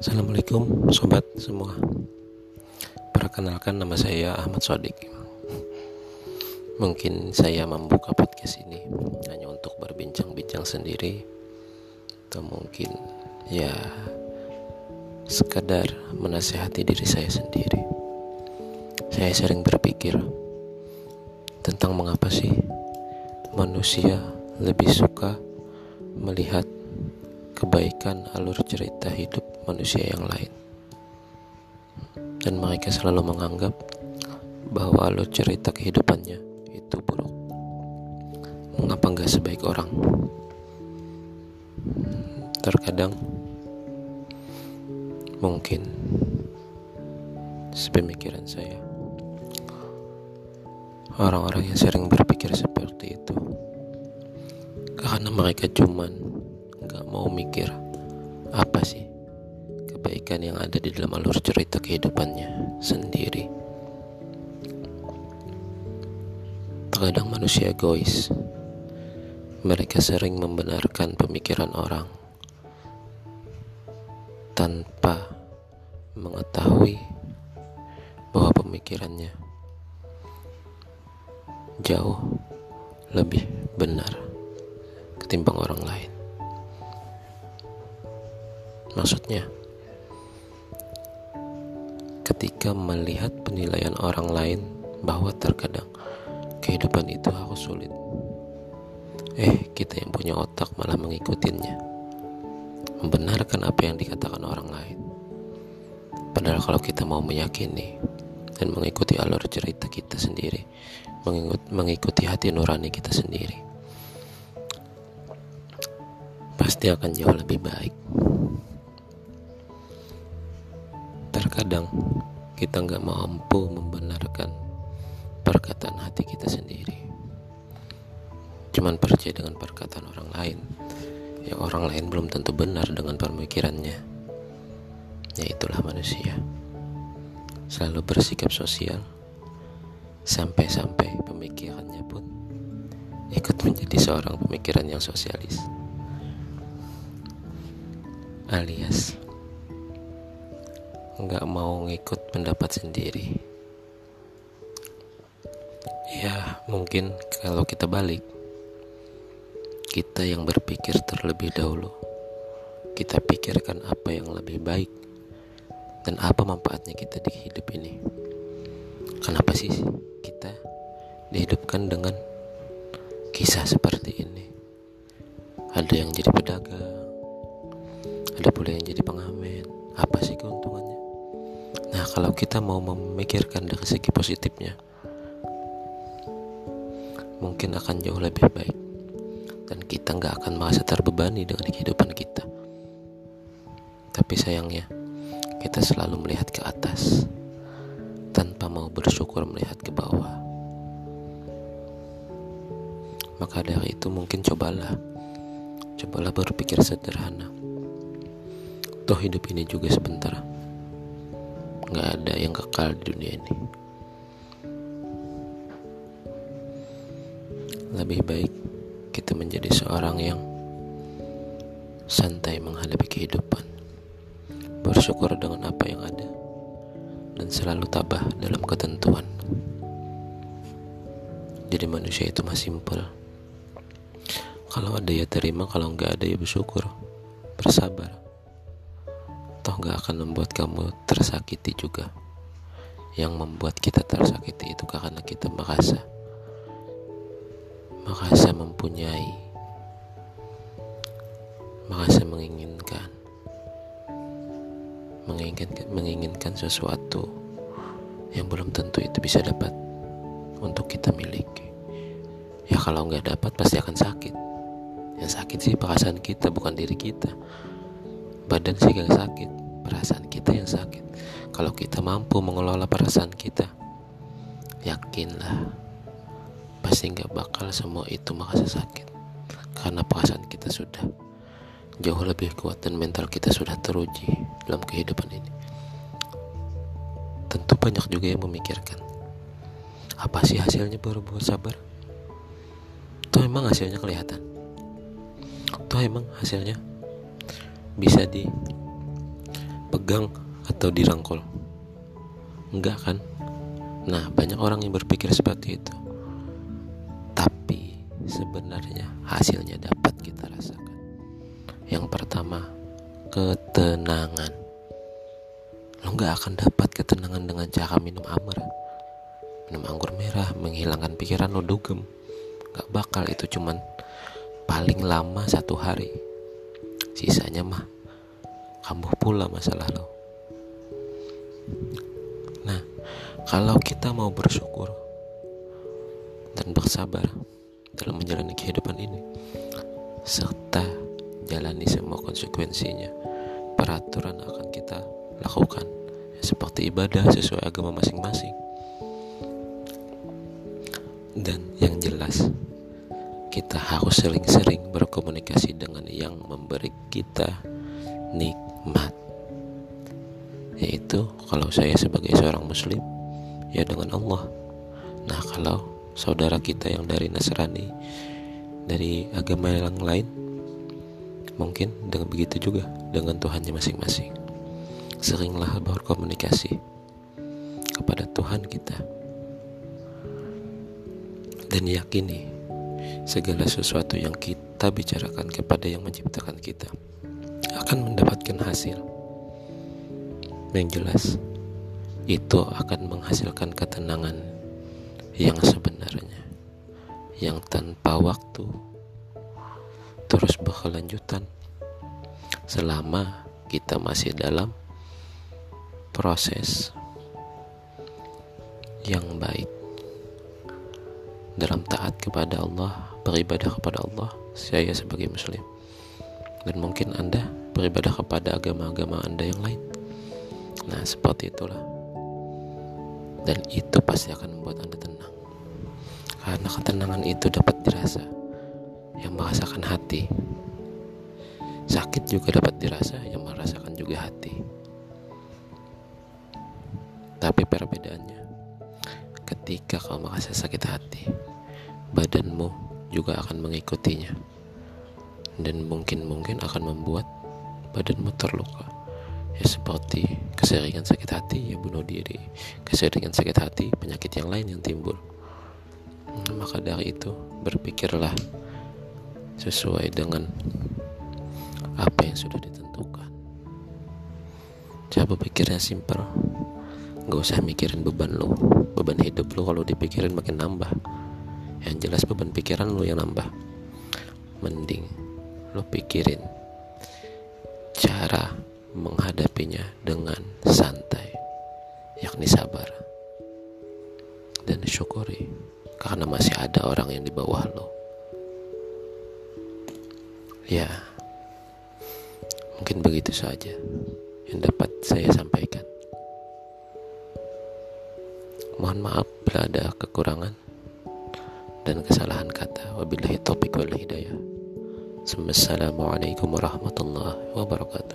Assalamualaikum sobat semua. Perkenalkan nama saya Ahmad Sodik Mungkin saya membuka podcast ini Hanya untuk berbincang-bincang sendiri. Atau mungkin ya Sekadar menasehati diri saya sendiri. Saya sering berpikir Tentang mengapa sih Manusia lebih suka melihat kebaikan alur cerita hidup manusia yang lain. Dan mereka selalu menganggap bahwa alur cerita kehidupannya itu buruk. Mengapa nggak sebaik orang? Terkadang mungkin sepemikiran saya orang-orang yang sering berpikir seperti itu karena mereka cuman nggak mau mikir apa sih kebaikan yang ada di dalam alur cerita kehidupannya sendiri. Terkadang manusia egois. Mereka sering membenarkan pemikiran orang tanpa mengetahui bahwa pemikirannya jauh lebih benar ketimbang orang lain. Maksudnya, ketika melihat penilaian orang lain bahwa terkadang kehidupan itu harus sulit. Eh, kita yang punya otak malah mengikutinya. Membenarkan apa yang dikatakan orang lain. Padahal kalau kita mau meyakini dan mengikuti alur cerita kita sendiri, mengikuti hati nurani kita sendiri, pasti akan jauh lebih baik. Terkadang kita nggak mampu membenarkan perkataan hati kita sendiri. Cuman percaya dengan perkataan orang lain. Ya orang lain belum tentu benar dengan pemikirannya. Ya itulah manusia. Selalu bersikap sosial. Sampai-sampai pemikirannya pun ikut menjadi seorang pemikiran yang sosialis. Alias nggak mau ngikut pendapat sendiri. Ya mungkin kalau kita balik kita yang berpikir terlebih dahulu. Kita pikirkan apa yang lebih baik dan apa manfaatnya kita di hidup ini. Kenapa sih kita dihidupkan dengan kisah seperti ini? Ada yang jadi pedagang ada pula yang jadi pengamen. Apa sih keuntungannya Nah, kalau kita mau memikirkan dari segi positifnya, mungkin akan jauh lebih baik, dan kita nggak akan merasa terbebani dengan kehidupan kita. Tapi sayangnya, kita selalu melihat ke atas tanpa mau bersyukur melihat ke bawah. Maka dari itu, mungkin cobalah, cobalah berpikir sederhana. Toh, hidup ini juga sebentar nggak ada yang kekal di dunia ini. Lebih baik kita menjadi seorang yang santai menghadapi kehidupan, bersyukur dengan apa yang ada, dan selalu tabah dalam ketentuan. Jadi manusia itu masih simpel. Kalau ada ya terima, kalau nggak ada ya bersyukur, bersabar toh gak akan membuat kamu tersakiti juga. Yang membuat kita tersakiti itu karena kita merasa merasa mempunyai merasa menginginkan menginginkan menginginkan sesuatu yang belum tentu itu bisa dapat untuk kita miliki. Ya kalau nggak dapat pasti akan sakit. Yang sakit sih perasaan kita bukan diri kita badan sih gak sakit perasaan kita yang sakit. Kalau kita mampu mengelola perasaan kita, yakinlah pasti nggak bakal semua itu merasa sakit. Karena perasaan kita sudah jauh lebih kuat dan mental kita sudah teruji dalam kehidupan ini. Tentu banyak juga yang memikirkan, apa sih hasilnya baru buat sabar? Tuh emang hasilnya kelihatan. Tuh emang hasilnya bisa di dipegang atau dirangkul. Enggak kan? Nah banyak orang yang berpikir seperti itu. Tapi sebenarnya hasilnya dapat kita rasakan. Yang pertama ketenangan. Lo nggak akan dapat ketenangan dengan cara minum amer minum anggur merah menghilangkan pikiran lo dugem. Nggak bakal itu cuman paling lama satu hari sisanya mah kambuh pula masalah lo nah kalau kita mau bersyukur dan bersabar dalam menjalani kehidupan ini serta jalani semua konsekuensinya peraturan akan kita lakukan seperti ibadah sesuai agama masing-masing. Dan yang jelas kita harus sering-sering berkomunikasi dengan yang memberi kita nikmat. Yaitu kalau saya sebagai seorang muslim ya dengan Allah. Nah kalau saudara kita yang dari Nasrani dari agama yang lain mungkin dengan begitu juga dengan Tuhannya masing-masing. Seringlah berkomunikasi kepada Tuhan kita. Dan yakini segala sesuatu yang kita bicarakan kepada yang menciptakan kita akan mendapatkan hasil. Yang jelas, itu akan menghasilkan ketenangan yang sebenarnya, yang tanpa waktu terus berkelanjutan selama kita masih dalam proses yang baik dalam taat kepada Allah beribadah kepada Allah saya sebagai muslim. Dan mungkin anda beribadah kepada agama-agama anda yang lain. Nah seperti itulah. Dan itu pasti akan membuat anda tenang. Karena ketenangan itu dapat dirasa. Yang merasakan hati. Sakit juga dapat dirasa yang merasakan juga hati. Tapi perbedaannya ketika kau merasa sakit hati badanmu juga akan mengikutinya. Dan mungkin-mungkin akan membuat badanmu terluka. Ya seperti keseringan sakit hati ya bunuh diri. Keseringan sakit hati penyakit yang lain yang timbul. Maka dari itu berpikirlah sesuai dengan apa yang sudah ditentukan. Coba pikirnya simpel Gak usah mikirin beban lo beban hidup lo kalau dipikirin makin nambah. Yang jelas beban pikiran lo yang nambah. Mending lo pikirin cara menghadapinya dengan santai yakni sabar dan syukuri karena masih ada orang yang di bawah lo ya mungkin begitu saja yang dapat saya sampaikan mohon maaf bila ada kekurangan dan kesalahan kata. Wabillahi taufiq wal hidayah. Assalamualaikum warahmatullahi wabarakatuh.